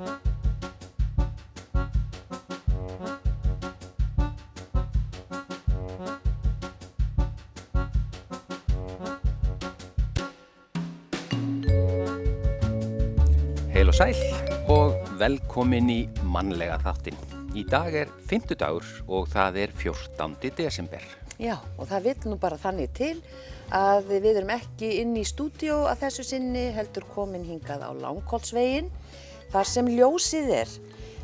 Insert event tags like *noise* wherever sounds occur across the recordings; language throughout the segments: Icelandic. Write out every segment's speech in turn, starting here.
Heil og sæl og velkomin í mannlega þáttin. Í dag er fymtudagur og það er 14. desember. Já, og það vil nú bara þannig til að við erum ekki inn í stúdíó að þessu sinni heldur komin hingað á Langholtsvegin þar sem ljósið er.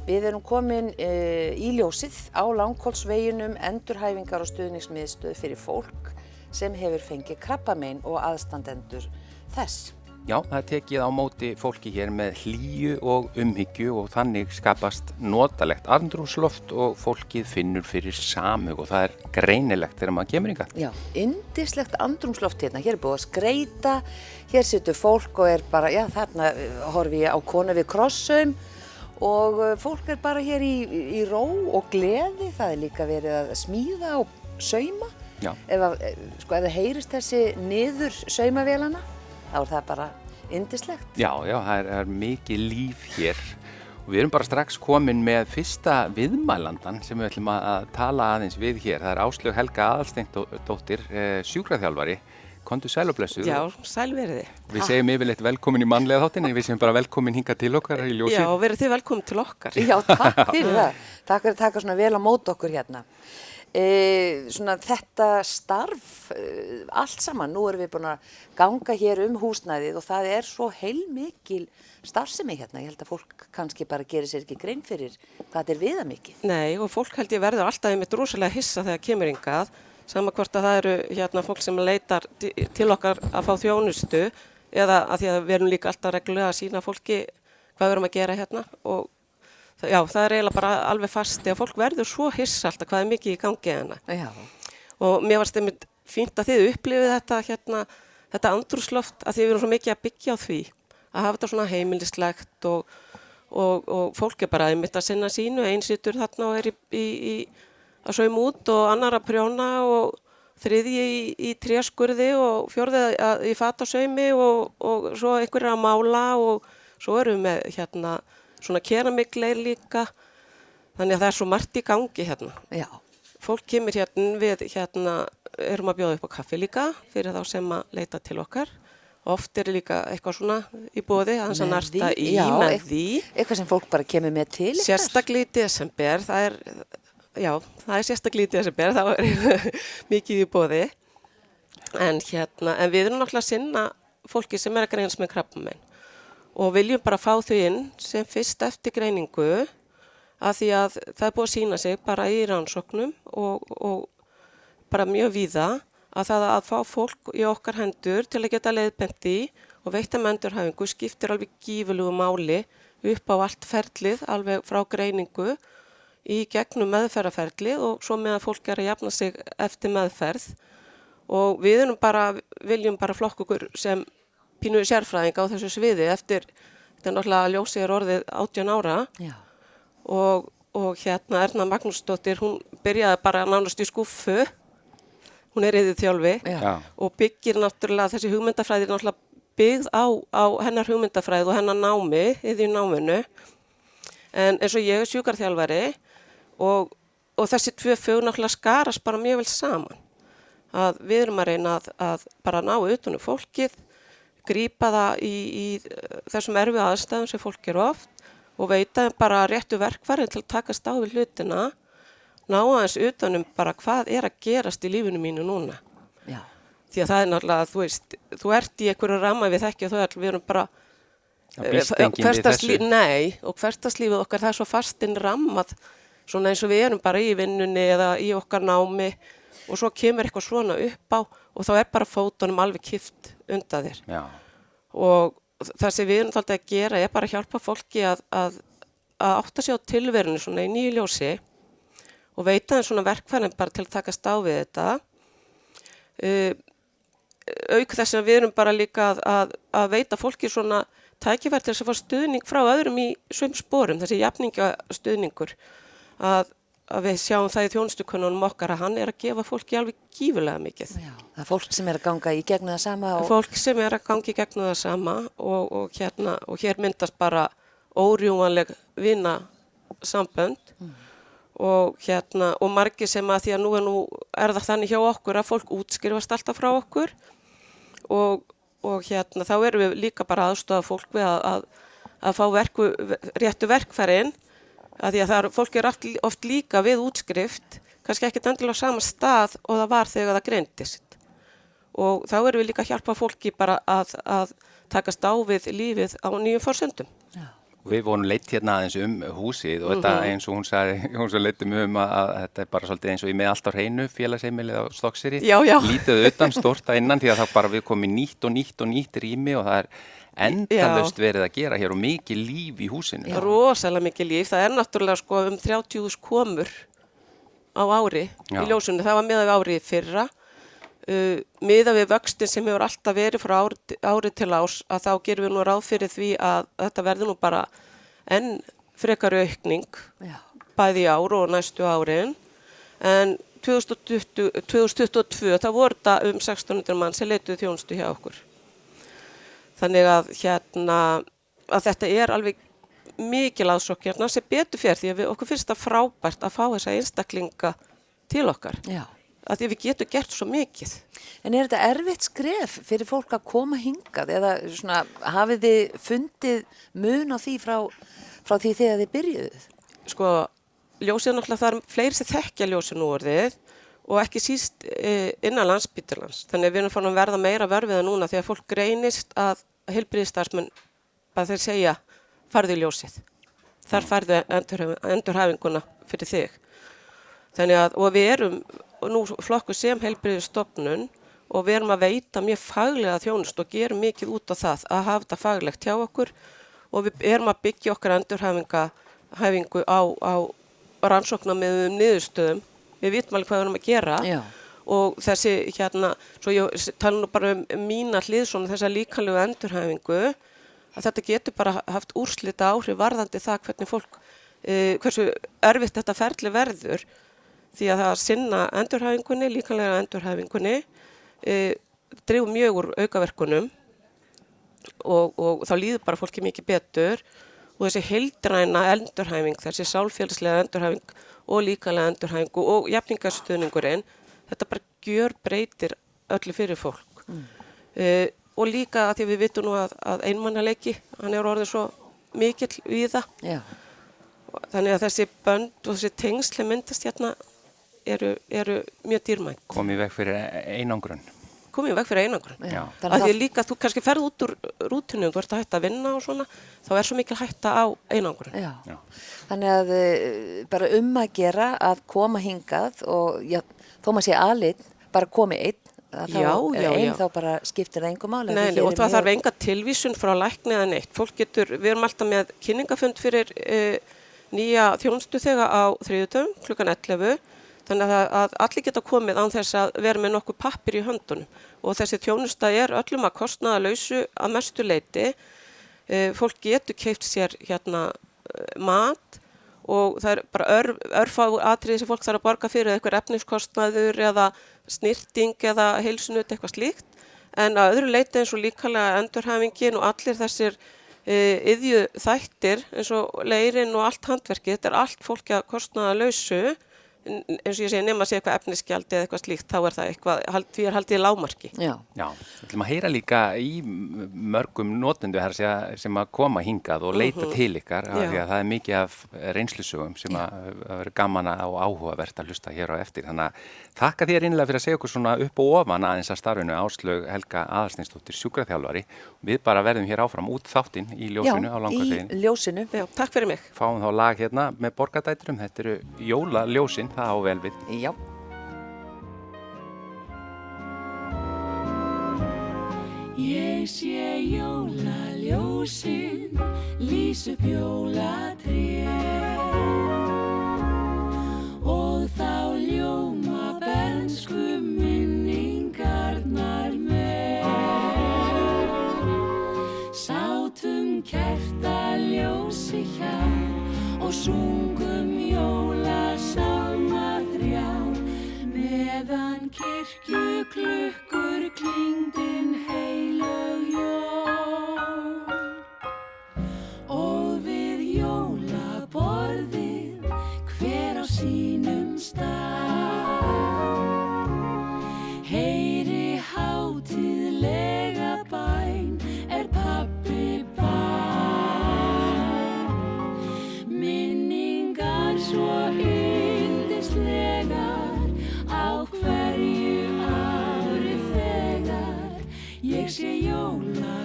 Við erum komin e, í ljósið á Langholtsveginum endurhæfingar og stuðningsmiðstöð fyrir fólk sem hefur fengið krabbamein og aðstandendur þess. Já, það er tekið á móti fólki hér með hlýju og umhyggju og þannig skapast notalegt andrúsloft og fólkið finnur fyrir samhug og það er greinilegt þegar maður kemur yngar. Já, indislegt andrumsloft hérna, hér er búið að skreita, hér situr fólk og er bara, já þarna eh, horfi ég á konu við krossaum og eh, fólk er bara hér í, í ró og gleði, það er líka verið að smíða og sauma. Ef, að, eh, sko, ef það heyrist þessi niður saumavélana, þá er það bara indislegt. Já, já, það er, er mikið líf hér og við erum bara strax komin með fyrsta viðmælandan sem við ætlum að tala aðeins við hér. Það er Áslög Helga Aðalsteindóttir, eh, sjúkraþjálfari. Kondu sæl og blessuð. Já, sælveriði. Við segjum yfirleitt velkomin í mannlega þáttin en við segjum bara velkomin hinga til okkar í ljósið. Já, verið þið velkomin til okkar. Já, takk *laughs* fyrir það. Takk fyrir að taka svona vel á mót okkur hérna. E, svona þetta starf, e, allt saman, nú erum við búin að ganga hér um húsnæðið og það er svo heilmikil starfsemi hérna. Ég held að fólk kannski bara gerir sér ekki grein fyrir hvað þetta er viða mikið. Nei, og fólk held ég verður alltaf einmitt rosalega hissa þegar kemur yngað, sama hvort að það eru hérna fólk sem leitar ti- til okkar að fá þjónustu eða að því að við erum líka alltaf reglulega að sína fólki hvað við erum að gera hérna og já, það er eiginlega bara alveg fasti að fólk verður svo hissa alltaf hvað er mikið í gangi hérna. Já, og mér varst einmitt fínt að þið upplifið þetta hérna, þetta andrúsloft að við erum svo mikið að byggja á því að hafa þetta svona heimilislegt og, og, og fólk er bara einmitt að sinna sínu, einsitur þarna og er í, í, í að saum út og annar að prjóna og þriðji í, í tréskurði og fjórði að, í fatasaumi og, og svo einhverja að mála og svo erum við með hérna svona keramikleir líka. Þannig að það er svo margt í gangi hérna. Já, fólk kemur hérna við hérna erum að bjóða upp á kaffi líka fyrir þá sem að leita til okkar. Oft er líka eitthvað svona í bóði hans að narta í já, með því. eitthvað sem fólk bara kemur með til. sérstaklega í desember það er, já, það er sérstaklega í desember þá er *laughs* mikið í bóði en hérna, en við erum náttúrulega að sinna fólki sem er að greinast með krabbamein og viljum bara fá þau inn sem fyrst eftir greiningu að því að það er búið að sína sig bara í rannsóknum og, og bara mjög víða að það að fá fólk í okkar hendur til að geta leiðbent í og veita mendurhæfingu skiptir alveg gífurlegu máli upp á allt ferlið alveg frá greiningu í gegnum meðferðarferlið og svo með að fólk er að jafna sig eftir meðferð. Og við bara, viljum bara flokk okkur sem pínu sérfræðing á þessu sviði eftir, þetta er náttúrulega ljósið er orðið 18 ára. Já, og, og hérna Erna Magnúsdóttir, hún byrjaði bara nánast í skuffu, hún er yfir þjálfi já, og byggir náttúrulega þessi hugmyndafræði er náttúrulega byggð á, á hennar hugmyndafræði og hennar námi, yfir náminu. En eins og ég er sjúkarþjálfari og, og þessi tvö fög náttúrulega skarast bara mjög vel saman. Að við erum að reyna að, að bara ná utanum fólkið, grípa það í, í eh, þessum erfið aðstæðum sem fólk eru oft og veita þeim bara réttu verkvarinn til að takast á við hlutina, ná aðeins utanum bara hvað er að gerast í lífinu mínu núna. já, Því að það er náttúrulega, þú veist, þú ert í einhverju ramma við þekkja þau all, við erum bara við hversdagslí- þessu. Nei, og hverstaslífið okkar það er svo fastinn rammað, svona eins og við erum bara í vinnunni eða í okkar námi og svo kemur eitthvað svona upp á og þá er bara fótunum alveg kift undan þér. Já, Og það sem við erum þáttið að gera er bara að hjálpa fólki að, að, að átta sig á tilverinu svona í nýju ljósi og veita þeim svona verkfærin bara til að taka stá við þetta. Uh, auk þess að við erum bara líka að, að, að veita fólki svona tækifært til þess að fá stuðning frá öðrum í svömm spórum, þessi jafningastuðningur að, að við sjáum það í þjónustukunnunum okkar að hann er að gefa fólki alveg gífulega mikið. já, það er fólk sem er að ganga í gegnum það sama og Fólk sem er að gangi gegnum það sama og, og, hérna, og hér myndast bara órjúmanleg vina sambönd og hérna og margir sem að því að nú er, nú er það þannig hjá okkur að fólk útskrifast alltaf frá okkur. Og, og hérna þá erum við líka bara aðstofa fólk við að, að, að fá verku, réttu verkfærin að því að það er, fólk er oft, oft líka við útskrift kannski ekkert endilega á sama stað og það var þegar það greintist og þá erum við líka að hjálpa fólki bara að, að takast á við lífið á nýjum fórsöndum. Já. Við vorum leitt hérna aðeins um húsið og mm -hmm. þetta mhm. eins og hún sagði, *laughs* hún svo leittum um að, að þetta er bara svolítið eins og ég með allt á hreinu félagsheimilið á Stokkseri, lítið utan stort að innan því að það bara við komum nýtt og nýtt og nýtt rými og það er endalust verið að gera hér og mikið líf í húsinu. Já. Rosalega mikið líf, það er náttúrulega sko um 30.000 komur á ári Já. í ljósunni, það var meðan við árið fyrra Uh, miða við vöxtin sem hefur alltaf verið frá ári, ári til ás að þá gerum við nú ráð fyrir því að þetta verður nú bara enn frekar aukning Já. bæði ár og næstu árin en 2020, 2022 þá voru þetta um 1600 mann sem leituð þjónustu hjá okkur þannig að hérna að þetta er alveg mikil aðsokk sem betur fyrir því að við okkur finnst það frábært að fá þessa einstaklinga til okkar Já að því við getum gert svo mikið. En er þetta erfitt skref fyrir fólk að koma hingað eða svona, hafið þið fundið mun á því frá, frá því þegar þið byrjuðuð? Sko, ljósið náttúrulega er fleiri sem þekkja ljósið nú orðið og ekki síst e, innan landsbyttilans. Þannig við erum fann að verða meira verfiða núna því að fólk greinist að heilbriðistarsmenn bara þeir segja farðu ljósið. Þar farðu endurhæfinguna fyrir þig. Þannig að, og við erum nú flokku sem heilbriðistofnun og við erum að veita mjög faglega þjónust og gerum mikið út á það að hafa þetta faglegt hjá okkur og við erum að byggja okkar endurhæfingu á, á rannsóknar með um niðurstöðum. Við vitum alveg hvað við erum að gera. Já. og þessi hérna, svo ég tala nú bara um mína hlið svona þessa líkanlegu endurhæfingu að þetta getur bara haft úrslita áhrif varðandi það hvernig fólk, eh, hversu erfitt þetta ferli verður. Því að það að sinna endurhæfingunni, líkanlega endurhæfingunni, e, drifur mjög úr aukaverkunum og, og þá líður bara fólki mikið betur. Og þessi heildræna endurhæfing, þessi sálfélagslega endurhæfing og líkanlega endurhæfingu og jafningarstöðningurinn, þetta bara gjör breytir öllu fyrir fólk. Mm. E, og líka að því við vitum nú að, að einmannalegi, hann er orðið svo mikill við það. Já. Þannig að þessi bönd og þessi tengsli myndast hérna eru, eru mjög dýrmænt. Komið veg fyrir einangrun. Komið veg fyrir einangrun. Já. Að því líka þú kannski ferð út úr rútunum, þú ert að hætta að vinna og svona, þá er svo mikil hætta á einangrun. Já. Já. Þannig að uh, bara um að gera að koma hingað og já, þó maður sé aðlinn, bara komi einn þá já, já, einn þá bara skiptir það engum álega. Nei, og það þarf enga tilvísun frá lækni eða neitt. Fólk getur, við erum alltaf með kynningafund fyrir uh, nýja þjónstu þegar á þriðutöfum klukkan 11 Þannig að, allir geta komið án þess að vera með nokkuð pappir í höndunum og þessi þjónusta er öllum að kostnaða lausu að mestu leiti. E, fólk getur keift sér hérna e, mat og það er bara örf, örfá atriði sem fólk þarf að borga fyrir eitthvað efniskostnaður eða snirting eða heilsunut eitthvað slíkt. En að öðru leiti eins og líkalega endurhafingin og allir þessir yðju þættir eins og leirinn og allt handverkið, þetta er allt fólki að kostnaða lausu eins og ég segi nema að segja eitthvað efnisgjaldi eða eitthvað slíkt þá er það eitthvað, því er haldið lámarki. Já, Já við ætlum að heyra líka í mörgum notendu sem að koma hingað og leita mhm. -huh. til ykkar að að það er mikið af reynslusögum sem að vera gaman og áhugavert að hlusta hér á eftir. Þannig að þakka þér innlega fyrir að segja okkur svona upp og ofan aðeins að starfinu Áslög Helga Aðalsnýstóttir sjúkraþjálfari. Við bara verðum hér áfram út þáttinn í ljósinu Já, á langarsveginn. Já, í ljósinu. Já, takk fyrir mig. Fáum þá lag hérna með borgadæturum. Þetta eru jólaljósin það á vel við. Já. Ég sé jólaljósin, lýs upp jólatrið og þá ljóma bensku minningarnar með. Sátum kerta ljósi hjá og sungum meðan Kirkjuklukkur klingdin heilög jól. Og við jólaborðið hver á sínum stað.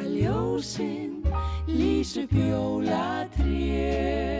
Ljósinn, lýs upp jólatrið. Og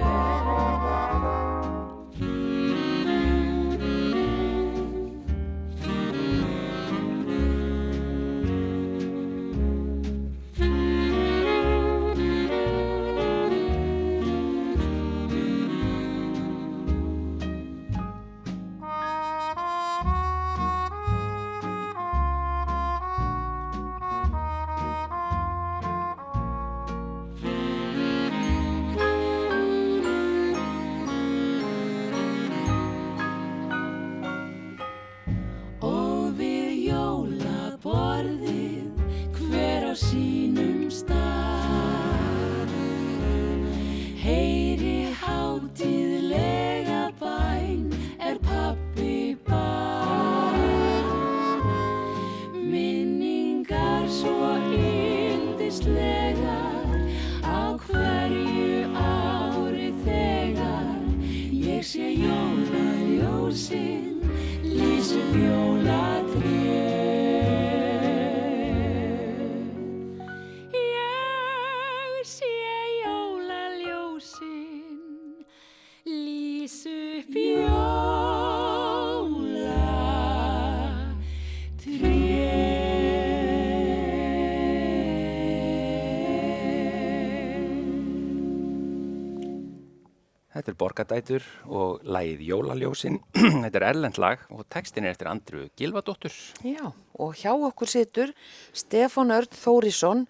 Þetta er Borgadætur og lagið Jólaljósin. *clears throat* Þetta er erlend lag og textin er eftir Andru Gilvadóttur. Já, og hjá okkur situr Stefán Örn Þórisson,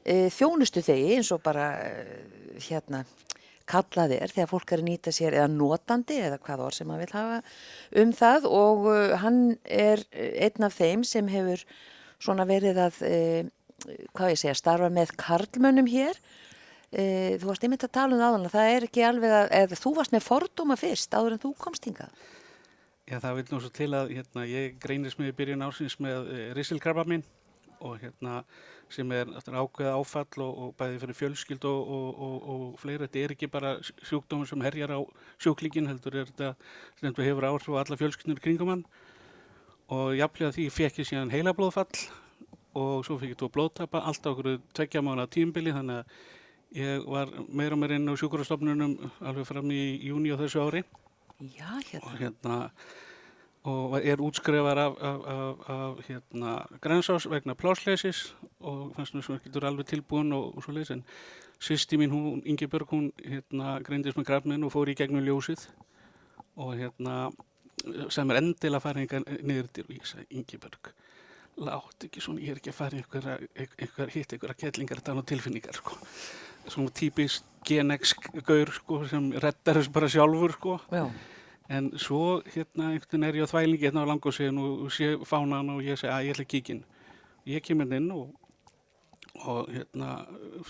e, þjónustu þegi eins og bara e, hérna kallað er þegar fólk er að nýta sér eða notandi eða hvað orð sem maður vil hafa um það og e, hann er einn af þeim sem hefur svona verið að, hvað ég segja, starfa með karlmönnum hér. E, þú varst einmitt að tala um það áðan, það er ekki alveg að, eða þú varst með fordóma fyrst áður en þú komst hingað. Já, það vil nú svo til að hérna, ég greinist með í byrjun ásins með e, risilkrabba minn og hérna sem er ákveða áfall og, og bæði fyrir fjölskyld og, og, og, fleira. Þetta er ekki bara sjúkdómur sem herjar á sjúklingin, heldur er þetta sem þú hefur áhrif á alla fjölskyldnur kringum hann og jafnlega því fekk ég síðan heilablóðfall og svo fekk ég tvo blóðtapa, allt á okkur tveggja mánu tímbili þannig að ég var meira og meira inn á sjúkurastofnunum alveg fram í júni á þessu ári Já, hérna. og hérna og er útskrefar af, af, af, af hérna grænsás vegna plásleisis og fannst mér svona getur alveg tilbúin og, og svo leiðis en sýsti mín hún, Ingeborg, hún hérna greindist með krafminn og fór í gegnum ljósið og hérna sem er endil að fara einhver niður til og ég sagði Ingeborg látt ekki svona, ég er ekki að fara einhver, einhver hitt einhverja kettlingar þann og tilfinningar sko. Svona típist genex gaur sko, sem reddar þess bara sjálfur sko. En svo hérna einhvern veginn er ég á þvælingi hérna á langosíðin og, sé fánan og ég segi að ég ætla að kíkin ég kemur inn og og hérna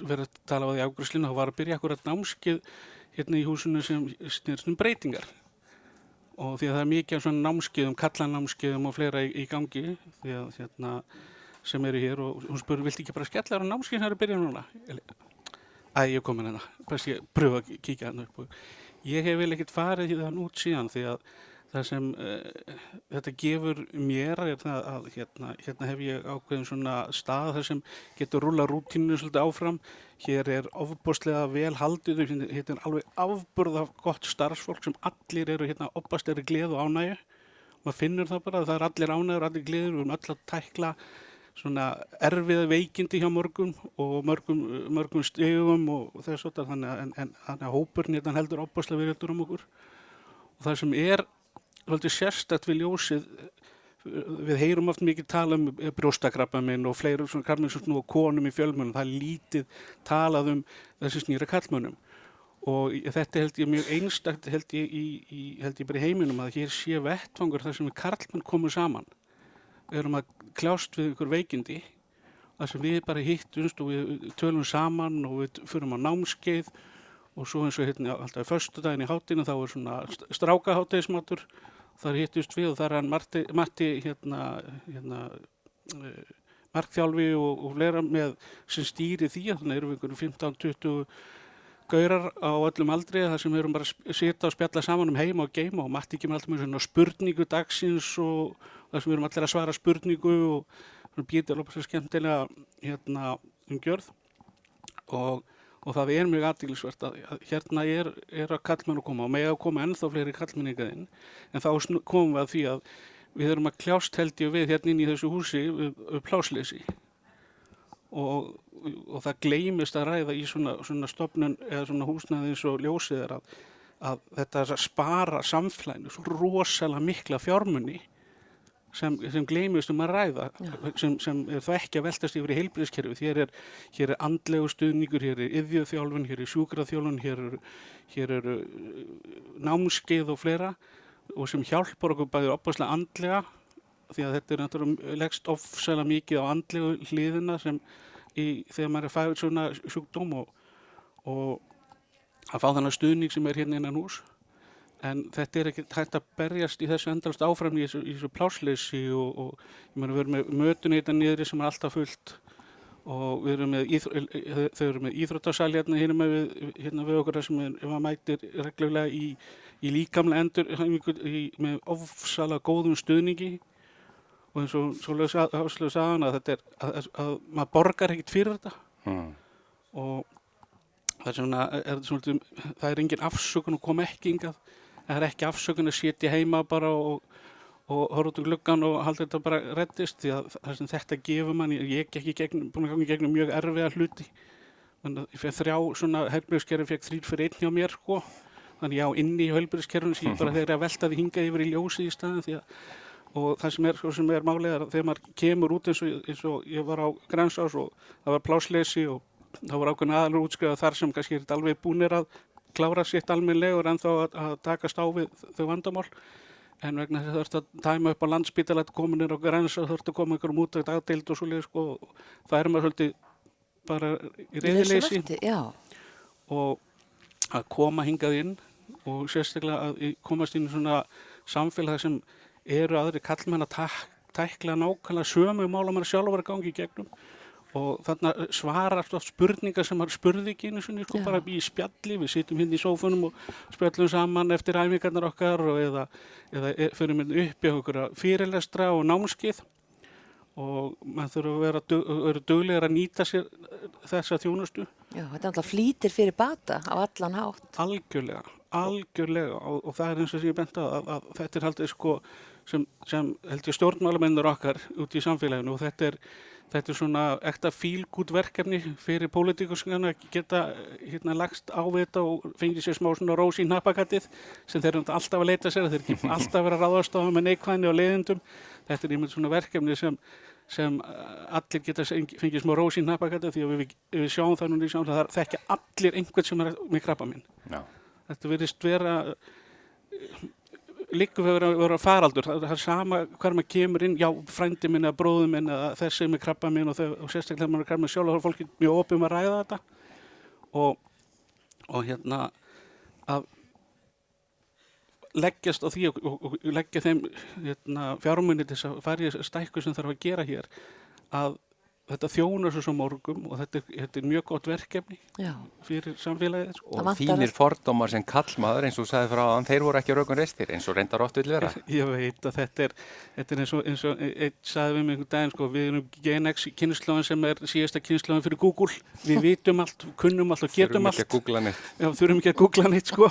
verið að tala á því ágruslinu og var að byrja akkurat námskið hérna í húsinu sem snýrst um breytingar og því að það er mikið af svona námskiðum, kallanámskiðum og fleira í, í gangi því að hérna sem eru hér og hún spurði, viltu ekki bara skella þér á námskið sem eru að byrja núna? Æ, ég er komin hérna, best ég pröfa að kíkja hérna upp og ég hef vel ekkert farið þann út síðan því að það sem uh, þetta gefur mér það að hérna, hérna hef ég ákveðin svona stað þar sem getur rúla rútínu svolítið áfram. Hér er ofbúslega vel haldið hérna er alveg afburða gott starfsfólk sem allir eru hérna oppasteri gleð og ánægju. Maður finnur það bara, það er allir ánægur, allir gleður við erum öll að tækla svona erfiða veikindi hjá mörgum og mörgum, mörgum stegum og þess að þannig að, en, þannig að hópurinn hérna heldur oppastlega virðildur um okkur. Og það sem er svolítið sérstætt við ljósið við heyrum oft mikið tala um brjóstakrabba minn og fleiri svona sem snúa konum í fjölmunum, það er lítið talað um þessi snýra kallmönnum og þetta held ég mjög einstakt held ég, í, í, held ég bara í heiminum að hér sé vettfangur þar sem við karlmenn komum saman. við erum að kljást við ykkur veikindi þar sem við bara hittumst og við tölum saman og við förum á námskeið og svo eins og hérna alltaf förstu daginn í hátinu þá er svona strákahátteismatur þar hittust við og þar er hann Marti, Marti hérna, hérna uh, markþjálfi og, og fleira með sem stýri því þannig erum við einhverju 15-20 gaurar á öllum aldri þar sem við erum bara að sita og spjalla saman um heima og geima og Matti kemur alltaf með svona spurningu dagsins og þar sem við erum allir að svara spurningu og svona býtir alveg svo skemmtilega hérna umgjörð og, og það er mjög aðdýlisvert að, hérna er, er að kallmenn að koma og með að koma ennþá fleiri kallmenn ykkar inn. En þá komum við að því að við erum að kljást held ég við hérna inn í þessu húsi við, við plásleysi og, og það gleymist að ræða í svona, svona stopnun eða svona húsnæði eins og ljósið er að, að þetta er að spara samflæðinu svo rosalega mikla fjármunni sem, sem gleymist um að ræða sem, sem er það ekki að veltast yfir í heilbríðskerfi hér er, hér er andlegu stuðningur, hér er yðjöðþjálfun, hér er sjúkraþjálfun hér eru, hér eru uh, námskeið og fleira og sem hjálpar okkur bæður opaslega andlega því að þetta er náttúrulega leggst ofsalega mikið á andlegu hliðina sem í, þegar maður er fæður svona sjúkdóm og, og að fá þannig stuðning sem er hérna innan hús en þetta er ekki hægt að berjast í þessu endalast áfram í þessu, þessu plásleysi og, og ég meina við erum með mötuneyta niðri sem er alltaf fullt og við erum með, íþr, þau eru með íþróttasal hérna, hérna, hérna við okkur sem er, maður mætir reglulega í, í líkamlega endur í, með ofsalega góðum stuðningi og eins og áslöðu sagðan að þetta er að, að, að maður borgar ekkert fyrir þetta. Mm. og það er svona, er svona það er engin afsökun að koma ekki hingað. Það er ekki afsökun að sitja heima bara og, og horfa út um gluggan og halda þetta bara reddist því að það sem þetta gefur mann, ég er ekki gegnum, búin að ganga gegnum mjög erfiða hluti. Þannig að ég fekk þrjá svona helbriðskerfi fekk þrýr fyrir einn hjá mér sko. Þannig já, inni í helbriðskerfinu sem ég *laughs* bara þegar að velta því hingað yfir í ljósi í staðin því að og það sem er, sem er málið er að þegar maður kemur út eins og, eins og ég var á Grænsás og það var plásleysi og það var ákveðin aðalur útskrifað þar sem kannski er þetta alveg búnir að klára sitt almennlegur en þá að, að takast á við þau vandamál. En vegna þess að þú ert að tæma upp á landsbítalætt kominir á Grænsás ert að koma ykkur um út að dagdeild og svo leið sko, og það er maður svolítið bara í reyðileysi og að koma hingað inn og sérstaklega að komast inn í svona samfélag sem eru aðri kallmenn að tækla nákvæmlega sömu mála maður sjálfur að gangi í gegnum. Og þarna svarar oft spurningar sem maður spurði ekki einu sinni sko, Já. bara í spjalli, við sitjum hérna í sófunum og spjallum saman eftir æfingarnar okkar og eða, eða e- förum hérna upp í okkur fyrirlestra og námskið og maður þurfa að vera, dug, vera duglegar að nýta sér þessa þjónustu. Já, þetta er alltaf flýtir fyrir bata á allan hátt. Algjörlega, algjörlega. Og, og það er eins og sem ég bent að, að þetta er haldið sko sem, sem held ég stjórnmálamennur okkar út í samfélaginu og þetta er, þetta er svona ekta fílgút verkefni fyrir pólitíkuskan að geta hérna lagst á þetta og fengið sér smá svona rós í nappakattið sem þeir eru alltaf að leita sér, þeir eru *laughs* ekki alltaf að vera ráðastofa með neikvæðni og leiðindum þetta er einmitt svona verkefni sem sem uh, allir geta fengið smá rós í nappakattið því að við, við sjáum það núna í sjáum það þekkja allir einhvern sem er með krabba minn Já. þetta verðist vera líka við vera, vera faraldur. Það, er sama hver maður kemur inn. Já, frændi minn eða bróðu minn eða þessi með krabba minn og, og sérstaklega maður er krabba minn sjálf þá er fólki mjög opið að ræða þetta. Og, og hérna að leggjast á því og, og, og leggja þeim hérna, fjármunni til þess að fara í stækku sem þarf að gera hér að þetta þjónar svo svo morgum og þetta, er- þetta er mjög gott verkefni Já, fyrir samfélagið sko. Og þínir fordómar sem kallmaður eins og sagði frá hann, þeir voru ekki raukun reistir eins og reyndar oft vil vera. *laughs* Ég veit að þetta er, þetta er eins og, eins og einn sagði við mig einhvern daginn, sko, við erum Gen X kynnslóðin sem er síðasta kynnslóðin fyrir Google. Við vitum allt, kunnum allt og getum Þurfum ekki allt. að googla neitt. Já, þurfum ekki að googla neitt, sko.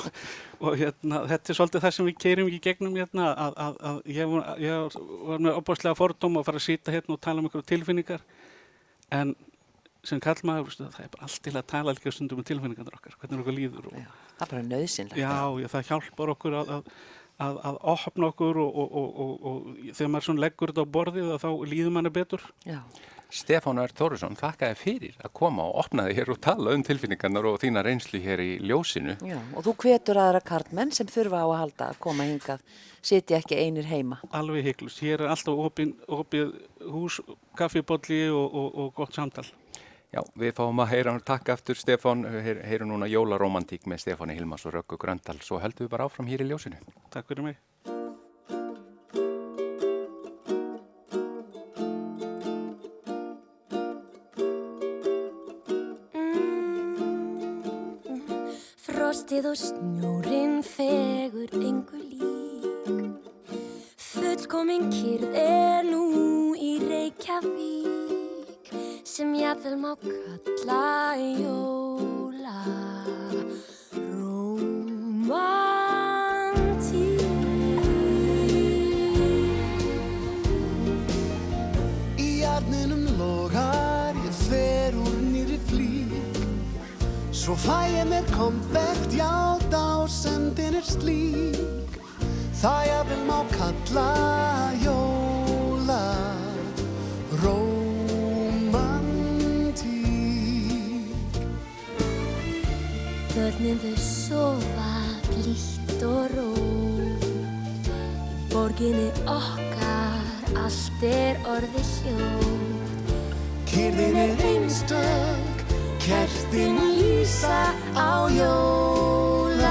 Og hérna, þetta er svolítið það sem við keirum í gegnum hérna, að, að, að ég, var, ég var með opáslega fordóm að fara að sýta hérna og tala um einhverju tilfinningar. En sem kallmaður, það er bara allt til að tala líka stundum um tilfinningarnar okkar, hvernig okkur líður og, já, það er bara nöðsynlegt. Já, já, það hjálpar okkur að, að, að, að opna okkur og, og, og, og, og þegar maður leggur þetta á borðið þá líður manni betur. Já, Stefán R. Tórusson, þakka þér fyrir að koma og opna þig hér og tala um tilfinningarnar og þína reynslu hér í ljósinu. já, og þú hvetur aðra karlmenn sem þurfa á að halda að koma hingað, sitja ekki einir heima. Alveg heiklust. Hér er alltaf opin, opið hús, kaffibólli og, og, og gott samtal. Já, við fáum að heyra, takk aftur Stefán, Heyr, heyrum núna jólaromantík með Stefáni Hilmas og Röggu Gröndal, svo heldum við bara áfram hér í ljósinu. Takk fyrir mig. Frostið og snjórin fegur engu lík. Fullkomin kyrð er nú í Reykjavík sem jafnvel má kalla jóla romantík Í jarninum Svo fæ ég mér konfekt, já dásendin er slík. Það ég vil má kalla jóla romantík Börnin þau sofa blítt og rót Í borginni okkar allt er orðið hljótt. Kyrðin er einstök, kertin lýsa á jólanótt.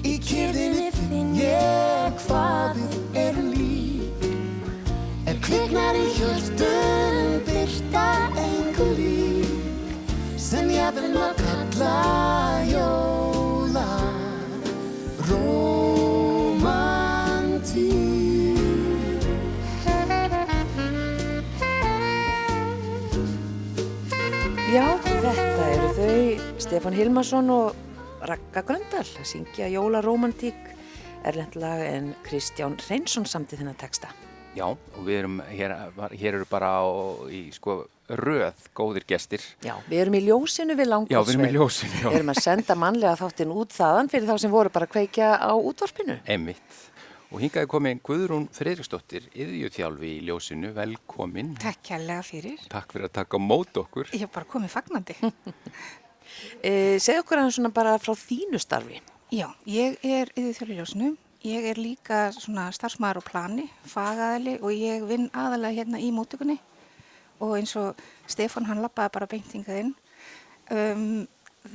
Í kyrðinni finn ég hvað við erum lík, er kviknar í hjörtum byrta engu lík, sem ég vil má kalla jóla þau Stefán Hilmarsson og Ragga Gröndal að syngja Jólaromantík erlendlag en Kristján Reynsson samtið þennan texta. Já, og við erum, hér, hér eru bara á, í sko röð góðir gestir. Já, við erum í ljósinu við Já, við erum í ljósinu, já. Við erum að senda mannlega þáttinn út þaðan fyrir þá sem voru bara að kveikja á útvarpinu. Emmitt. Og hingaði komin Guðrún Friðriksdóttir, yðjúþjálfi í ljósinu, velkomin. Takk kærlega fyrir. Takk fyrir að taka mót okkur. Ég hef bara komið fagnandi. *laughs* E, segð okkur aðeins svona bara frá þínu starfi. Já, ég er yfir þjóðljósinu. Ég er líka svona starfsmaður á plani, fagaðali og ég vinn aðalega hérna í móttökunni og eins og Stefán hann lappaði bara beintingað inn. Um,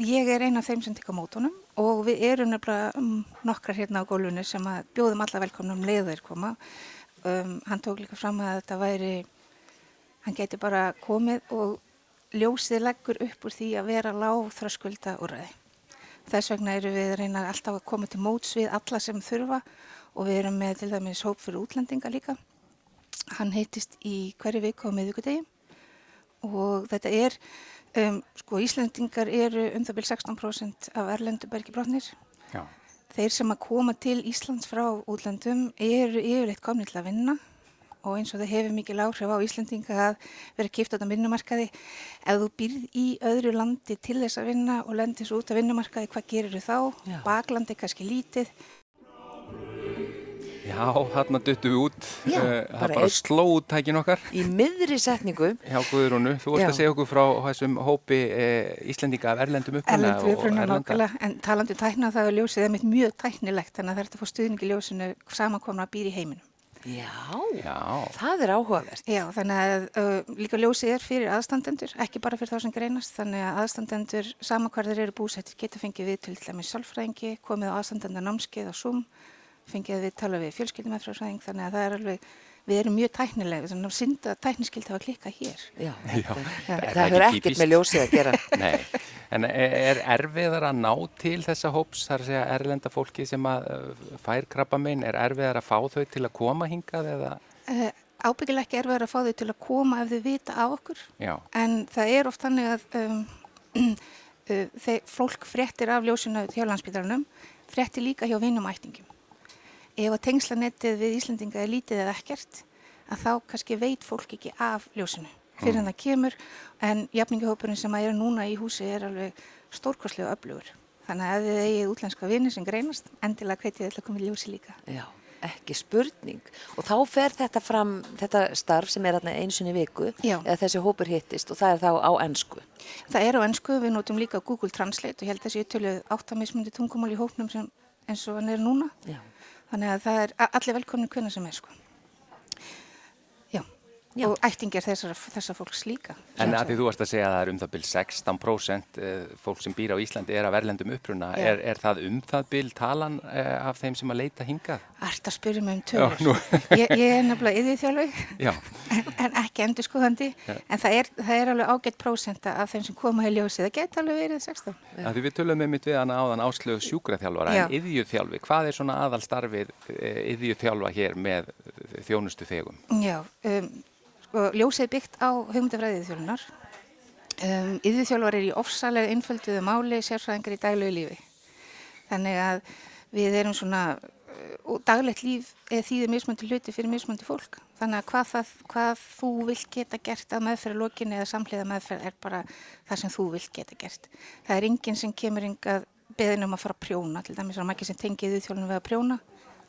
ég er eina af þeim sem tekka mótunum og við erum nefnilega um, nokkrar hérna á gólfinu sem að bjóðum alla velkomnum leiður koma. Um, hann tók líka fram að þetta væri, hann geti bara komið og ljósið leggur upp úr því að vera lág þröskulda úrræði. Þess vegna eru við að reyna alltaf að koma til móts við alla sem þurfa og við erum með til dæmis hóp fyrir útlendinga líka. Hann heitist í hverju viku á miðvíkudegi og þetta er, um, sko Íslendingar eru um það byrj 16% af erlendu bergibrotnir. Já. Þeir sem að koma til Íslands frá útlendum eru yfirleitt komni til að vinna og eins og það hefur mikil áhrif á Íslandinga að vera kipt á þetta vinnumarkaði. Ef þú býrð í öðru landi til þess að vinna og lendir svo út af vinnumarkaði, hvað gerir þú þá? Já. Baklandi kannski lítið. Já, þarna duttum við út. Já, Eh, það bara bara einn- sló út tækin okkar. Í miðri setningu, Já, Guðrúnu, þú vorst að segja okkur frá þessum hópi e, Íslendinga af erlendum uppruna Erlendu og uppruna erlenda- nákvæmlega, en talandi um tækna það er ljósið einmitt mjög tæknilegt, þannig að það er að fá stuðningi ljósinu samankomna að býra í heiminum. Já, Já, það er áhugavert. Já, þannig að uh, líka ljósið er fyrir aðstandendur, ekki bara fyrir þá sem greinast, þannig að aðstandendur, sama hvar þeir eru búsettir, geta fengið við til dæmis sálfræðingi, komið á aðstandenda námskeið á Zoom, fengið við tala við fjölskyldum eftir fræðing, þannig að það er alveg, við erum mjög tæknilega, þannig að synda tækniskild hafa klikkað hér. Já, Já. Er það það hefur ekkert með ljósið að gera. *laughs* nei. En er erfiðar að ná til þessa hóps, þar að segja erlenda fólki sem að eh, fær krabba minn, er erfiðar að fá þau til að koma hingað eða? Uh, ábyggilega ekki erfiðar að fá þau til að koma ef þau vita af okkur, Já, En það er oft þannig að um, uh, *clears throat* þeir, fólk fréttir af ljósinu hjá landsbytarnum, fréttir líka hjá vinum ættingum. Ef að tengslanettið við Íslandinga er lítið eða ekkert, að þá kannski veit fólk ekki af ljósinu fyrir en það kemur, en jafningahópurinn sem að er núna í húsi er alveg stórkostlega öflugur. Þannig að ef þið eigið útlenska vini sem greinast, endilega hvetið til að koma í ljósi líka. Já, ekki spurning. Og þá fer þetta fram, þetta starf sem er í viku, Já. eða þessi hópur hittist og það er þá á ennsku. Það er á ennsku, við notum líka Google Translate og ég held að þessi töluð áttamismundi tungumál í hópnum sem, eins og hann er núna. Já. Þannig að það er allir velkomni hvernig sem er sko. Já. Og ættingir þessar, þessar fólks líka. en að því þú varst að segja að það er um það bil 16% eh, fólk sem býr á Íslandi er af erlendum uppruna, er, er það um það bil talan eh, af þeim sem að leita hingað? Ært að spyrja mig um tölur. *laughs* ég, ég er nefnilega Já, en, en ekki endur skoðandi. En það er, það er alveg ágætt prósenta af þeim sem koma í ljósið. Það geti alveg verið 16. að því við tölum með mitt við hana áðan áslög sjúkraþjálfara Já. en yðjúþjálfi, hvað er svona aðal starfið yðjúþjálfa hér með eh, þjónustu þegum? Já, um, sko, ljósið byggt á hugmyndafræðið þjólunar. Um, Yðurþjálfar er í ofsalega einfölduðu máli sérfræðingar í daglegu lífi. Þannig að við erum svona, uh, og daglegt líf er þýðir mismöndi hluti fyrir mismöndi fólk. Þannig að hvað, það, hvað þú vilt geta gert að meðferða lokinni eða samhliða meðferð er bara það sem þú vilt geta gert. Það er enginn sem kemur yngað beðin um að fara að prjóna, til dæmis er margir sem tengið yðurþjálfun við að prjóna.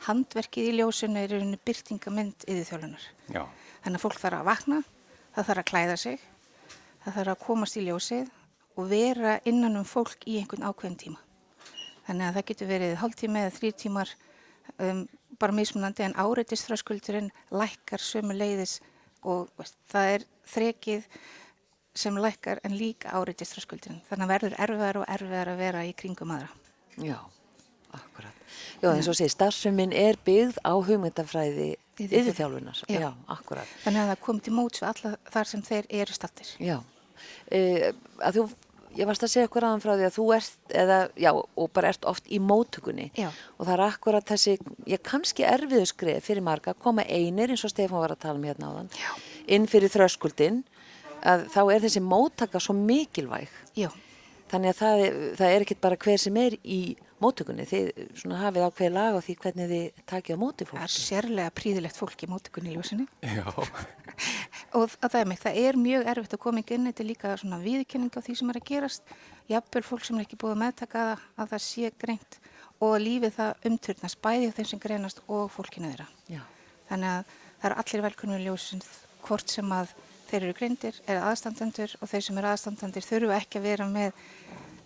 Handverkið í ljósinu er í rauninni byrtingamind yðurþjálfunar. Já, Þannig að fólk þarf að vakna, það þarf að klæða sig, það þarf að komast í ljósið og vera innan um fólk í einhvern ákveðin tíma. Þannig að það getur verið hálftíma eða þrý tímar um, bara mismunandi en áreitistþröskuldurinn lækkar sömu leiðis og veist, það er þrekið sem lækkar en líka áreitistþröskuldurinn. Þannig að verður erfiðar og erfiðar að vera í kringum aðra. Já, akkurat. Já, eins og sé, starfsuminn er byggð á hugmyndafræði yðurþjálfunar. Já. Já, akkurat. Þannig að það kom til móts við alla þar sem þeir eru stattir. Já, uh, að þú, ég varst að segja okkur aðan frá því að þú ert, eða, já, og bara ert oft í móttökunni Já. og það er akkurat þessi, ég kannski erfiðu skrif fyrir marga að koma einir eins og Stefán var að tala um hérna áðan, Já. inn fyrir þröskuldin, að þá er þessi móttaka svo mikilvæg. Já, Þannig að það, það er ekkit bara hver sem er í móttökunni, þið svona hafið ákveði lag á því hvernig þið takið á móti það er sérlega príðilegt fólk í móttökunni í ljósinu. já, *laughs* Og að það er mig, það er mjög erfitt að koma inn, þetta er líka svona viðkynning á því sem er að gerast. Jafnvel fólk sem er ekki búið að meðtaka það, að það sé greint og að lífið það umturnast bæði á þeim sem greinast og fólkinu þeirra. Já. Þannig að það eru allir velkunnur ljósin hvort sem að þeir eru greindir, eru aðstandendur og þeir sem eru aðstandendur þurfu ekki að vera með,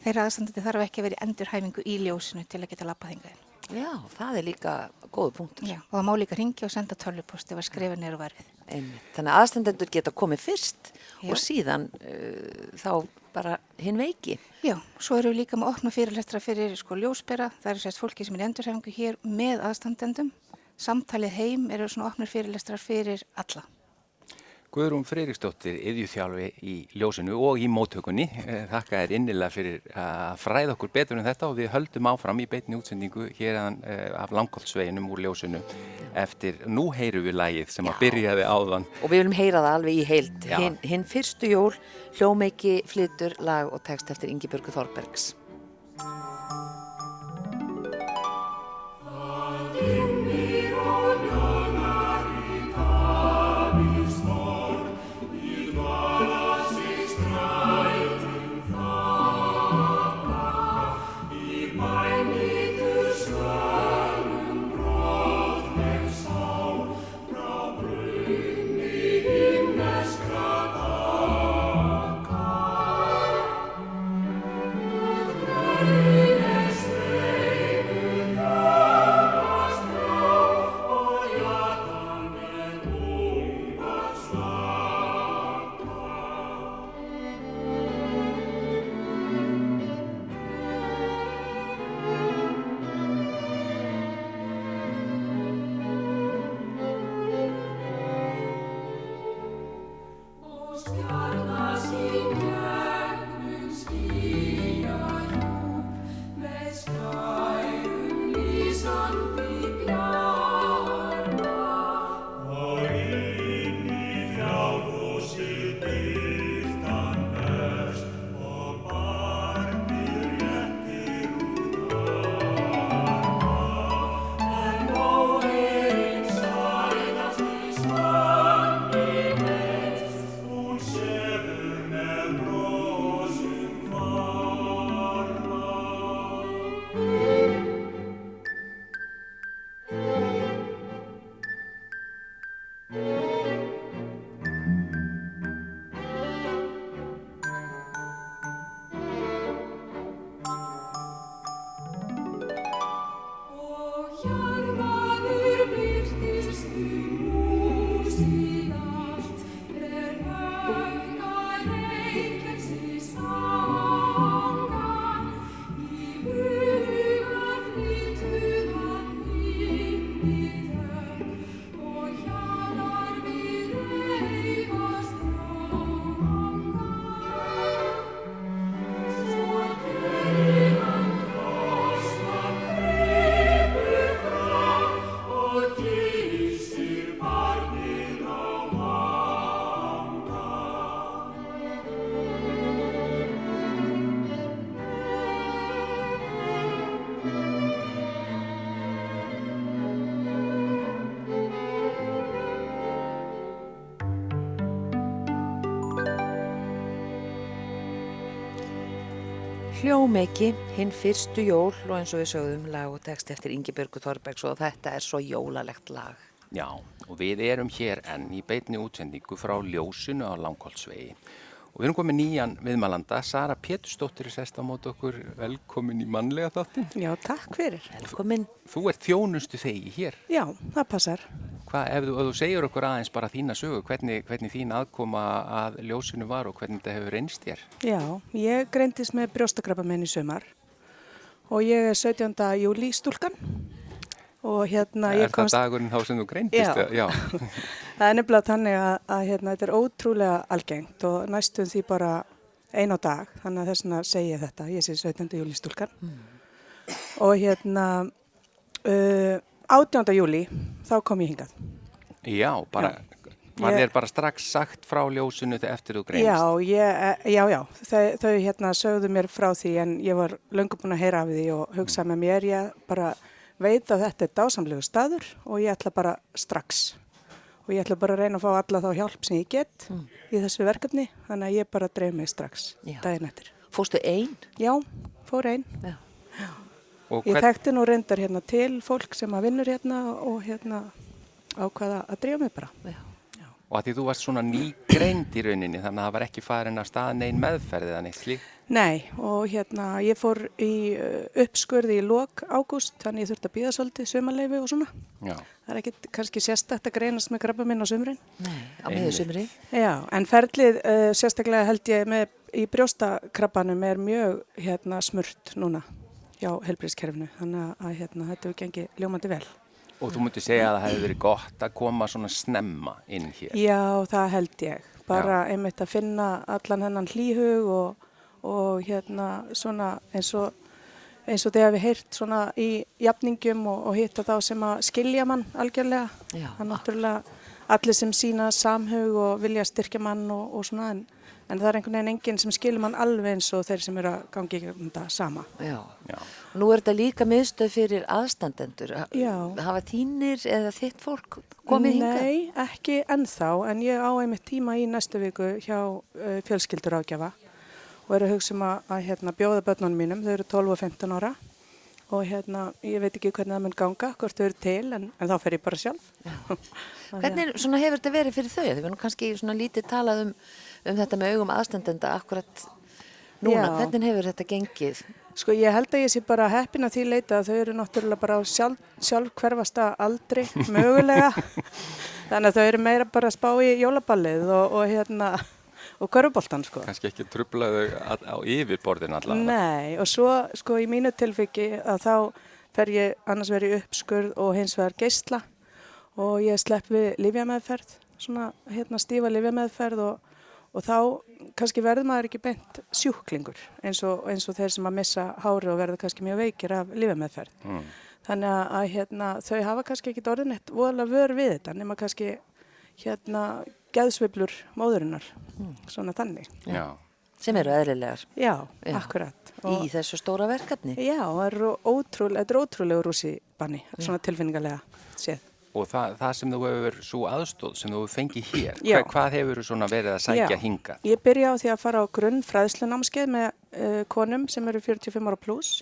þeirra aðstandendur þarf ekki að vera í endurhæfingu í ljósinu til að geta lappað þingaðin. Já, það er líka góðu punktur. Já, og það má líka ringja og senda tölvupost ef að skrifa neyru verfið. Einmitt. Þannig að aðstendendur geta komið fyrst Já. og síðan uh, þá bara hinn veiki. Já, svo eru við líka með opna fyrirlestra fyrir sko ljósbera, það eru sérst fólki sem er í endurhæfingu hér með aðstandendum. Samtalið heim eru svona opnir fyrirlestrar fyrir alla. Guðrún Freyriksdóttir, yðjúþjálfi í ljósinu og í móttökunni. Eh, Þakka þér innilega fyrir að fræða okkur betur um þetta og við höldum áfram í beitni útsendingu hér eh, af langkoltsveginum úr ljósinu eftir, nú heyru við lagið sem að byrjaði áðan. Og við viljum heyra það alveg í heild. Já. Hinn, hinn fyrstu jól, hljómeiki, flytur, lag og text eftir Ingibjörgu Þorbergs. Hljómeiki, hinn fyrstu jól og eins og við sögðum lag og text eftir Ingi Björgu Þorbergs og þetta er svo jólalegt lag. Já, og við erum hér enn í beitni útsendingu frá Ljósunu á Langholtsvegi. Og við erum komið nýjan viðmælanda, Sara Pétursdóttir er sest á mót okkur, velkomin í mannlega þáttin. Já, takk fyrir. Velkomin. Þú ert þjónustu þegi hér. Já, það passar. Hvað, ef þú, ef þú segir okkur aðeins bara þína sögu, hvernig, hvernig þín aðkoma að Ljósunu var og hvernig þetta hefur reynst þér? Já, ég greindist með brjóstakrabamenn í sömar og ég er 17. júli stúlkan og hérna er ég komst... það dagurinn þá sem þú greindist? Já. Já. *laughs* Það er nefnilega þannig að, að hérna, þetta er ótrúlega algengt og næstum því bara ein á dag, þannig að þess segi ég þetta, ég sé 17. júli stúlkan. Og hérna uh, 18. júli þá kom ég hingað. Já, bara, var Ég- þér bara strax sagt frá Ljósunu þegar eftir þú greinist? Já, ég, eh, já, já, þau, þau hérna sögðu mér frá því en ég var löngu búin að heyra af því og hugsa með mér, ég bara veit að þetta er dásamlegu staður og ég ætla bara strax og ég ætla bara að reyna að fá alla þá hjálp sem ég get í þessu verkefni þannig að ég bara dreif mig strax Já. daginn eftir. Fóstu einn? Já, fór einn. Já. Og Ég hvern- þekkti nú reyndar hérna til fólk sem að vinnur hérna og hérna ákvaða að drífa mig bara. Já. Og að því þú varst svona nýgreind í rauninni, þannig að það var ekki farin af stað neinn meðferðið eða neitt slíkt. Nei, og hérna ég fór í uh, uppskurði í lok ágúst, þannig ég þurfti að býða svolítið sumarleifi og svona. Já. Það er ekki kannski sérstætt að greinast með krabba minn á sumrin. Nei, á miðjusumri. Já, en ferlið uh, sérstaklega held ég með í brjóstakrabbanum er mjög hérna smurt núna hjá helbriðskerfinu, þannig að, hérna, þetta hefur gengið ljómandi vel. Og þú mútti segja að það hefði verið gott að koma svona snemma inn hér. Já, það held ég. Bara einmitt að finna allan hennan hlýhug og, og hérna svona eins og, eins og þegar við heyrt svona í jafningum og, og hitta þá sem að skilja mann algjörlega. Já. Það er náttúrulega allir sem sína samhug og vilja styrkja mann og, og svona en, en það er einhvern veginn enginn sem skilur mann alveg eins og þeir sem eru að gangi í þetta sama. Já. Já. Nú er þetta líka miðstöð fyrir aðstandendur. Já. Hafa þínir eða þitt fólk komið hingað? Nei, ekki ennþá, en ég á einmitt tíma í næstu viku hjá uh, fjölskyldur ágjafa og er að hugsa um að, að hérna, bjóða börnunum mínum, þau eru 12 og 15 ára og hérna, ég veit ekki hvernig það mun ganga, hvort þau eru til, en, en þá fer ég bara sjálf. *laughs* Hvernig svona, hefur þetta verið fyrir þau? Þau verðum kannski lítið talað um, um þetta með augum aðstandenda akkurat núna. Já. Hvernig hefur þetta gengið? Sko ég held að ég sé bara heppin að því leita að þau eru náttúrulega bara á sjálf, sjálf hverfasta aldri *laughs* mögulega. Þannig að þau eru meira bara að spá í jólaballið og, og hérna, og körfuboltan sko. Kannski ekki trublaðu á, yfirborðin allavega. Nei, og svo sko í mínu tilfiki að þá fer ég annars verið uppskurð og hins vegar geisla og ég slepp við livjameðferð, svona hérna stífa livjameðferð og, og þá kannski verður maður ekki beint sjúklingur eins og, eins og þeir sem að missa hári og verður kannski mjög veikir af livjameðferð. Mm. Þannig að, hérna, þau hafa kannski ekki orðin eitt voðalega vör við þetta nema kannski hérna geðsveiflur móðurinnar, svona þannig. Já. Sem eru eðlilegar Já, Já. akkurat. í þessu stóra verkefni? Já, það er ótrúlega, þetta er ótrúlega rúsi banni, svona tilfinningarlega séð. Og það, það sem þú hefur, svo aðstóð sem þú hefur fengið hér, Já. hvað, hvað hefur þú svona verið að sækja Já. hingað? Ég byrja á því að fara á grunn fræðslunámskeið með uh, konum sem eru 45 ára pluss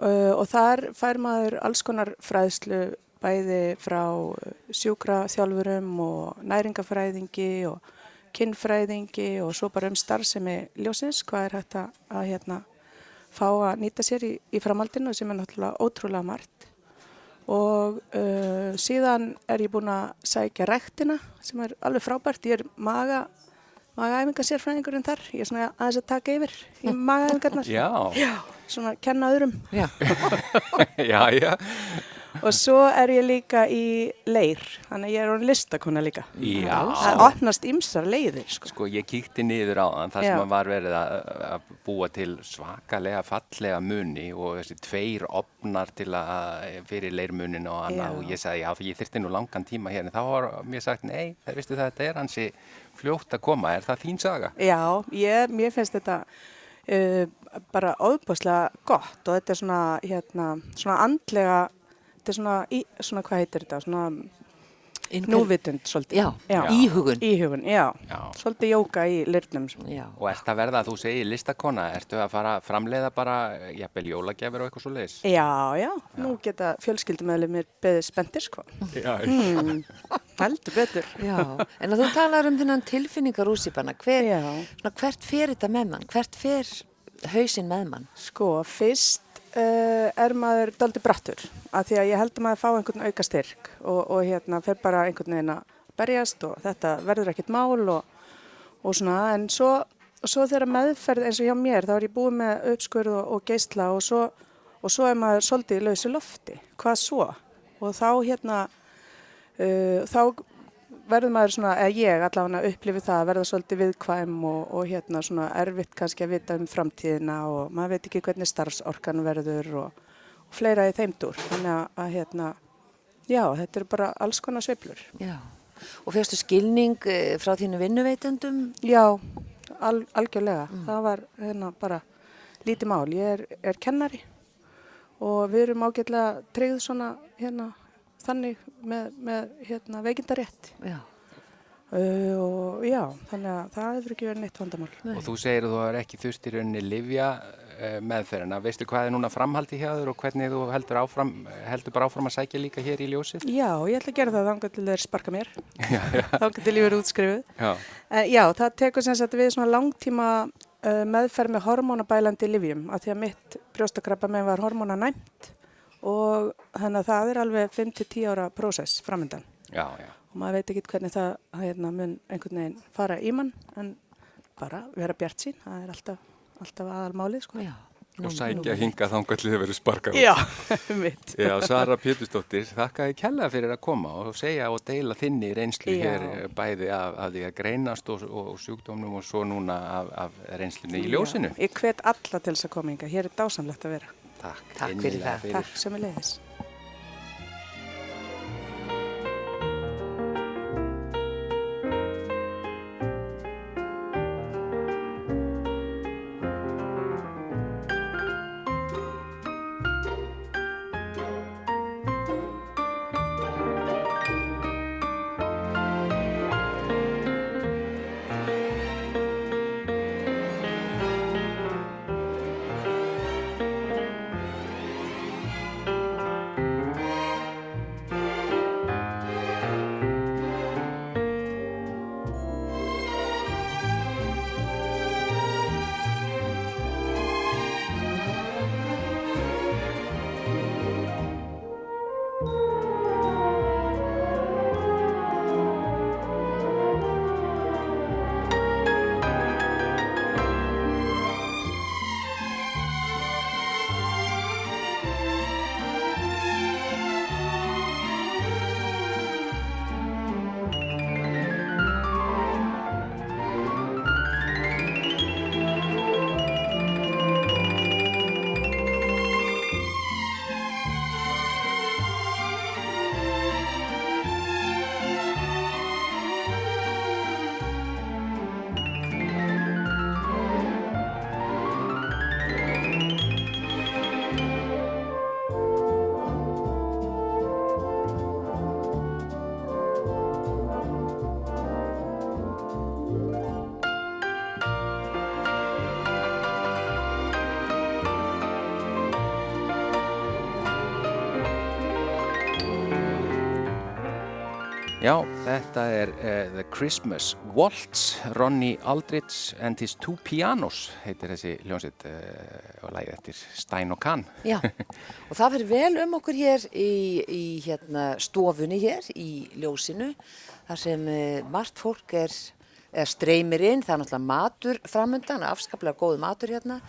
uh, og þar fær maður alls konar fræðslu bæði frá uh, sjúkra þjálfurum og næringafræðingi og kinnfræðingi og svo bara um starfsemi ljósins, hvað er hægt að, að hérna, fá að nýta sér í, í framhaldinu sem er náttúrulega ótrúlega margt. Og uh, síðan er ég búin að sækja rektina sem er alveg frábært, ég er maga magaæfinga sérfræðingurinn þar, ég er svona aðeins að taka yfir í magaæfingarnar. Já, svona að kenna öðrum. Já. *laughs* já, já. Og svo er ég líka í leir, þannig að ég er orðin listakona líka Já. það opnast ymsar leiðir sko. Sko, ég kíkti niður á þann, þar Já. sem að var verið að, að búa til svakalega fallega muni og þessi tveir opnar til að fyrir leirmunin og annað Já. og ég sagði, já, ég þyrfti nú langan tíma hérna. Þá var mér sagt, nei, það veistu það, þetta er hansi fljótt að koma. Er það þín saga? Já, ég, mér finnst þetta uh, bara óbúslega gott og þetta er svona, hérna, svona andlega, þetta er svona, í, svona hvað heitir þetta, svona núvitund svolítið. Já, íhugun. Íhugun, já. Já. Svolítið jóka í lirnum. Já. Og ert að verða að þú segir listakona, ertu að fara að framleiða bara, jafnvel jólagjafir og eitthvað svo leiðis? Já, já, nú geta fjölskyldumöðlumir beðið spendir, sko. Já, Hmm, heldur betur. Já, en að þú talar um þennan tilfinningar úsípanna, hver, Já. svona, hvert fer þetta með mann? Hvert fer hausinn með mann? Sko, fyrst uh, er maður daldi brattur af því að ég held að maður fá einhvern auka styrk og, og hérna fer bara einhvern veginn að berjast og þetta verður ekkert mál og, og svona en svo, svo þegar meðferð eins og hjá mér þá er ég búið með uppskurð og, og geisla og svo, svo er maður svolítið í lausu lofti. Hvað svo? Og þá hérna uh, þá verður maður svona, eða ég allavega upplifi það að verða svolítið viðkvæm og, og hérna svona erfitt kannski að vita um framtíðina og maður veit ekki hvernig starfsorkan verður og, og fleira í þeimdur. Þannig að, að hérna, já, þetta eru bara alls konar sveiflur. Já. Og fyrstu skilning eh, frá þínu vinnuveitendum? Já, al, algjörlega. Það var hérna bara lítið mál. Ég er, er kennari og við erum ágætlega tryggð svona hérna þannig með, með hérna veikindarétt. Já. Uh, og já, þannig að það hefur ekki verið neitt vandamál. Og þú segir að þú hefur ekki þurft í rauninni livja uh, meðferðina. Veistu hvað er núna framhaldi hjá þér og hvernig þú heldur, áfram, heldur bara áfram að sækja líka hér í ljósið? Já, ég ætla að gera það þangar til þeir sparka mér. *laughs* þangar til ég verið útskrifuð. Já. En já, það tekur sem sagt við svona langtíma uh, meðferð með hormónabælandi livjum af því að mitt brjóstakrabba með var hormónanæmt og þannig að það er alveg 5-10 ára prósess framöndan Já, já. og maður veit ekki hvernig það hérna, mun einhvern veginn fara í mann en bara vera bjart sín, það er alltaf, alltaf aðalmálið sko. Já. Og sækja hinga þangallið að vera sparkað. Já, *laughs* mitt. Já, Sara Pétursdóttir, þakka þið kella fyrir að koma og segja og deila þinni reynslu Já. hér eh, bæði af, af því að greinast og, og sjúkdómnum og svo núna af, af reynslunni í ljósinu. Já, ég hvet alla til þess að koma inga, hér er dásamlegt að vera. Takk, Takk fyrir það. Takk sem er leiðis. Já, þetta er uh, The Christmas Waltz, Ronny Aldrich and his two pianos, heitir þessi hljómsveit uh, og lagið eftir Stein og Kahn. Já, og það fyrir vel um okkur hér í, í hérna, stofunni hér í ljósinu, þar sem uh, margt fólk er, er streymir inn, það er náttúrulega matur framöndan, afskaplega góð matur hérna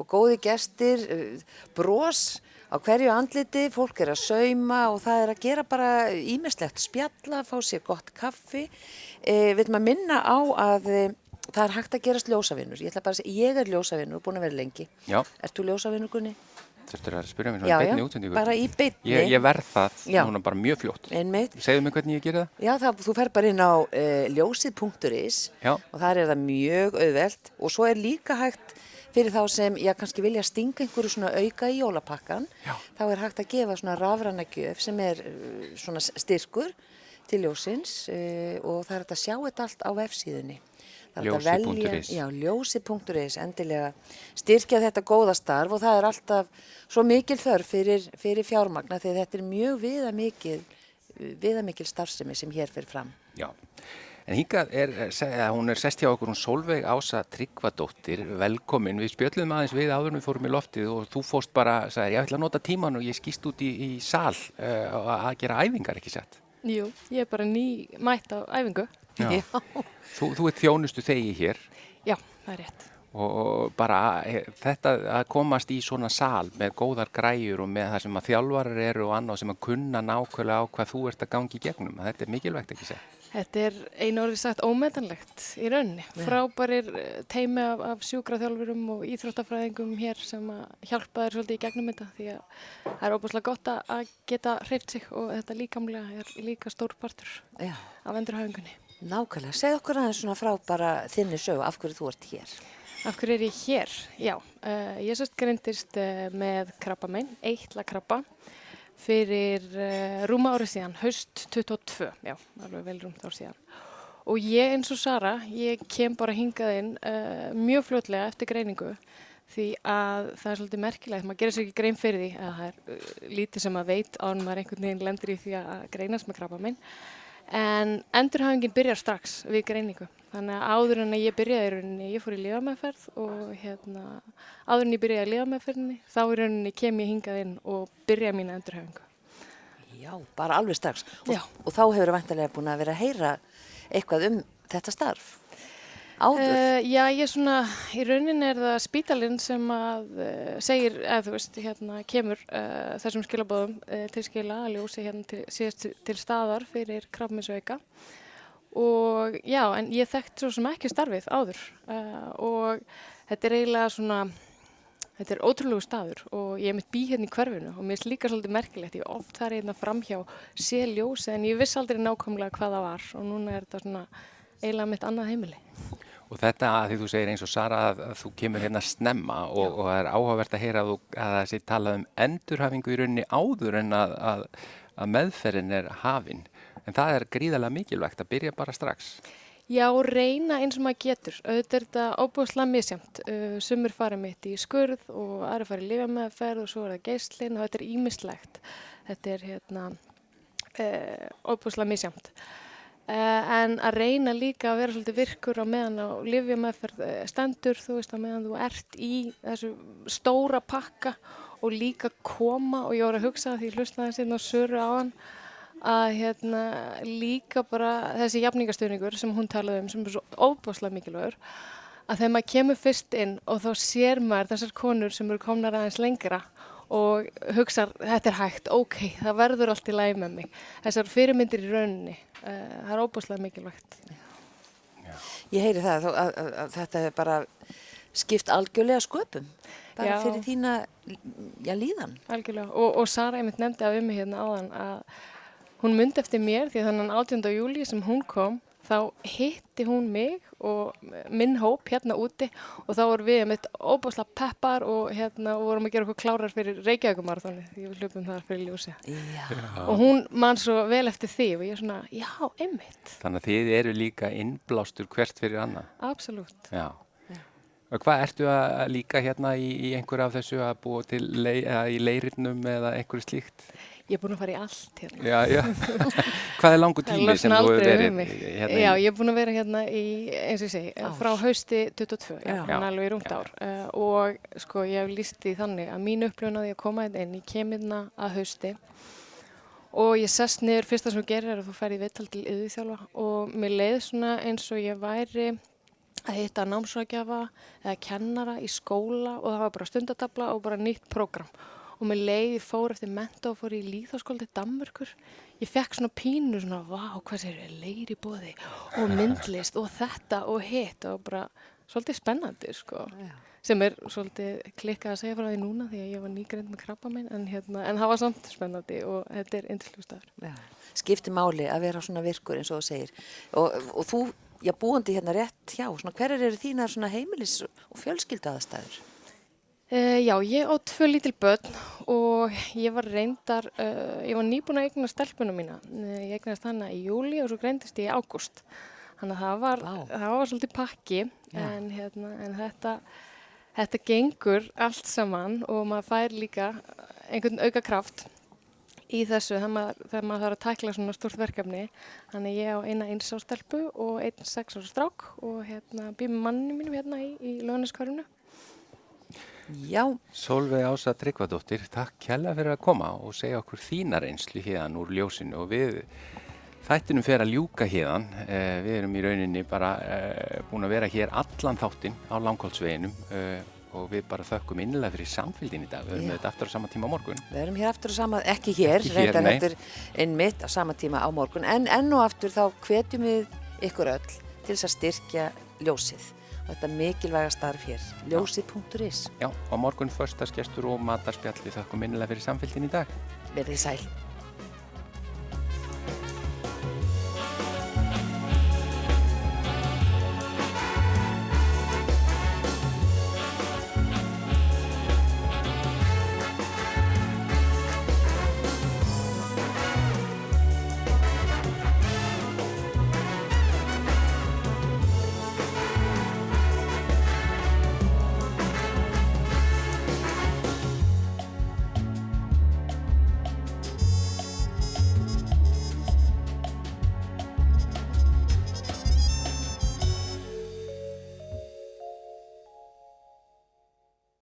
og góði gestir, bros á hverju andliti, fólk er að sauma og það er að gera bara ímislegt spjalla, fá sér gott kaffi. Eh, við viljum að minna á að eh, það er hægt að gerast ljósavinnur. Ég ætla bara að segja, ég er ljósavinnur og búin að vera lengi. Já, Ert þú ljósavinnur, Gunni? þurftur að spyrja mér svona í beinni já, útsendingu. bara í beinni. Ég, ég verð það núna bara mjög fljótt. Einmitt. Segðu mig hvernig ég gerir það. Já, það, þú fer bara inn á uh, ljósið.is og þar er það mjög auðvelt og svo er líka hægt fyrir þá sem, já, kannski vilja stinga einhverju svona auka í jólapakkan, Já. þá er hægt að gefa svona rafræna gjöf sem er uh, svona styrkur til ljósins uh, og það er hægt að sjá þetta allt á velja- Ljósi.is. Ljósi.is, endilega styrkja þetta góða starf og það er alltaf svo mikil þörf fyrir, fyrir fjármagna því þetta er mjög viðamikil, viðamikil starfsemi sem hér fyrir fram. Já, en hingað er, eh, se- eða hún er sest hjá okkur hún Solveig Ása Tryggvadóttir, velkomin. Við spjöllum aðeins við áður við fórum í loftið og þú fóst bara, sagði, ég ætla að nota tíman og ég skýst út í, í sal uh, að gera æfingar, ekki sett? Jú, ég er bara ný mætt á æfingu. Já. Þú, þú ert þjónustu þegi hér Já, það er rétt. Og, bara eh, þetta að komast í svona sal með góðar græjur og með það sem að þjálfarar eru og annað sem að kunna nákvæmlega á hvað þú ert að gangi í gegnum. Þetta er mikilvægt, ekki sett? Þetta er einu orðið sagt ómetanlegt í rauninni. Frábærir eh, teimi af, af sjúkraþjálfurum og íþróttafræðingum hér sem að hjálpa þér svolítið í gegnum þetta því að það er óbúslega gott að- að geta hreift sig og þetta líkamlega er líka stór partur Já, af endurhæfingunni. nákvæmlega. Segð okkur aðeins svona frá bara þinni sögu af hverju þú ert hér. Af hverju er ég hér? Já, uh, ég sérst greindist uh, með krabba minn, eitla krabba, fyrir uh, rúma árið síðan, haust 22, já, alveg vel rúmt ár síðan. Og ég eins og Sara, ég kem bara hingað inn mjög fljótlega eftir greiningu því að það er svolítið merkilegt, maður gerir sér ekki grein fyrir því að það er lítið sem maður veit án maður einhvern veginn lendur í því að greinast með krabba minn. En endurhafingin byrjar strax við greiningu. Þannig að áður en ég byrjaði í rauninni, ég fór í lífameðferð og hérna, áður en ég byrjaði í lífameðferðinni, þá í rauninni kem ég hingað inn og byrjaði mína endurhafingu. Já, bara alveg strax. Og, og þá hefur það vantarlega búin að vera að heyra eitthvað um þetta starf. Áður. Uh, já, ég svona, í rauninni er það spítalinn sem að uh, segir, eða þú veist, hérna kemur uh, þessum skilabóðum til skila að ljósi hérna til, síðast til, til staðar fyrir krafminsveika og já, en ég þekkt svo sem ekki starfið áður uh, og þetta er eiginlega svona, þetta er ótrúlegu staður og ég er mitt bí hérna í hverfinu og mér er líka svolítið merkilegt, ég hef oft þar hérna framhjá sé ljósi en ég viss aldrei nákvæmlega hvað það var og núna er þetta svona eiginlega mitt annað heimili. Og þetta að því þú segir eins og Sara að, þú kemur hérna snemma og, og það er áhugavert að heyra að, þú, að það sé talað um endurhafingu í rauninni áður en að, að, að meðferðin er hafin. En það er gríðarlega mikilvægt að byrja bara strax. Já, reyna eins og maður getur. Auðvitað er þetta óbúðslega misjamt. Uh, sumur fara mitt í skurð og aðri fara í lifameðferð og svo er það geislinn og þetta er ímislegt. Þetta er hérna uh, óbúðslega misjamt. Uh, en að reyna líka að vera svolítið virkur á meðan á lifameðferð uh, stendur, þú veist, á meðan þú ert í þessu stóra pakka og líka koma og ég voru að hugsa því hlustaði sérna á söru á hann að hérna líka bara þessi jafningastöðningur sem hún talaði um sem er svo óbúslega mikilvægur að þegar maður kemur fyrst inn og þá sér maður þessar konur sem eru komnar aðeins lengra og hugsa þetta er hægt, ok, það verður allt í læg með mig. Þessar fyrirmyndir í rauninni, uh, það er óbúslega mikilvægt. Ég heyri það að, að, að, að þetta er bara skipt algjörlega sköpum. Bara Já. fyrir þína já, líðan. Algjörlega, og, og Sara einmitt nefndi af um hérna áðan að hún myndi eftir mér því að þannig 18. júli sem hún kom þá hitti hún mig og minn hóp hérna úti og þá vorum við með óbúslega peppar og hérna vorum að gera okkur klárar fyrir Reykjavíkumarathoni því við hlupum þar fyrir ljósi Já. og hún man svo vel eftir því og ég er svona, já, einmitt, Þannig að þið eru líka innblástur hvert fyrir annað. absolutt. Já. Og hvað ertu að líka hérna í, í einhverju af þessu að búa til lei, í leirirnum eða einhverju slíkt? Ég er búin að fara í allt hérna. Já, já. *laughs* hvað er langu tími sem þú hefur verið um hérna Já, í? ég er búin að vera hérna í, eins og ég segi, Ár. frá hausti 22, já, Já. já. alveg í rúmt ár. Uh, og sko, ég hef líst því þannig að mín upplifun að ég koma hérna inn, ég kem hérna að hausti og ég sest niður, fyrsta sem ég gerir er að þú ferði viðtal til yðurþjálfa og mér leið svona eins og ég væri að hitta námsvækjafa eða kennara í skóla og það var bara stundatabla og bara nýtt prógram og mér leiði fór eftir menta og fór í líðháskóla til Danmörkur ég fekk svona pínu svona vá hvað sér er leiri bóði og myndlist og þetta og hitt og bara svolítið spennandi sko sem er svolítið klikkað að segja frá því núna því að ég var nýgreind með krabba minn en, hérna, en það var samt spennandi og þetta er indisljústaður. Já. Skipti máli að vera svona virkur eins og þú segir. Og, og þú, já, búandi hérna rétt hjá, svona, hverjar eru þínar svona heimilis og fjölskyldu aðstæður? Uh, já, ég á tvö lítil börn og ég var reyndar, uh, ég var nýbúin að eigna stelpunum mína. Uh, ég eignast hana í júli og svo greindist ég í ágúst. Þannig að það var, það var svolítið pakki en, hérna, en þetta, þetta gengur allt saman og maður fær líka einhvern auka kraft í þessu þegar maður, þegar maður þarf að tækla svona stórt verkefni. Þannig ég á eina eins á stelpu og einn sex á strák og hérna með manninu mínum hérna í, í lögnaskvarinu. Já, Solveig Ása Tryggvadóttir, takk kjalla fyrir að koma og segja okkur þína reynslu hérna úr ljósinu og við þættinum fer að ljúka hérna. Eh, við erum í rauninni bara eh, búin að vera hér allan þáttinn á langkólsveginum eh, og við bara þökkum innilega fyrir samfélgin í dag. Við erum Já. þetta aftur á sama tíma á morgun. við erum hér aftur á sama, ekki hér, Ekki hér, reyndar nei. þetta er einmitt á sama tíma á morgun, en enn og aftur þá hvetjum við ykkur öll til þess að styrkja ljósið þetta mikilvæga starf hér, ljósið.is. Já, á morgun förstasgestur og matarspjall við þökkum innilega fyrir samfélgin í dag. Verðið sæl.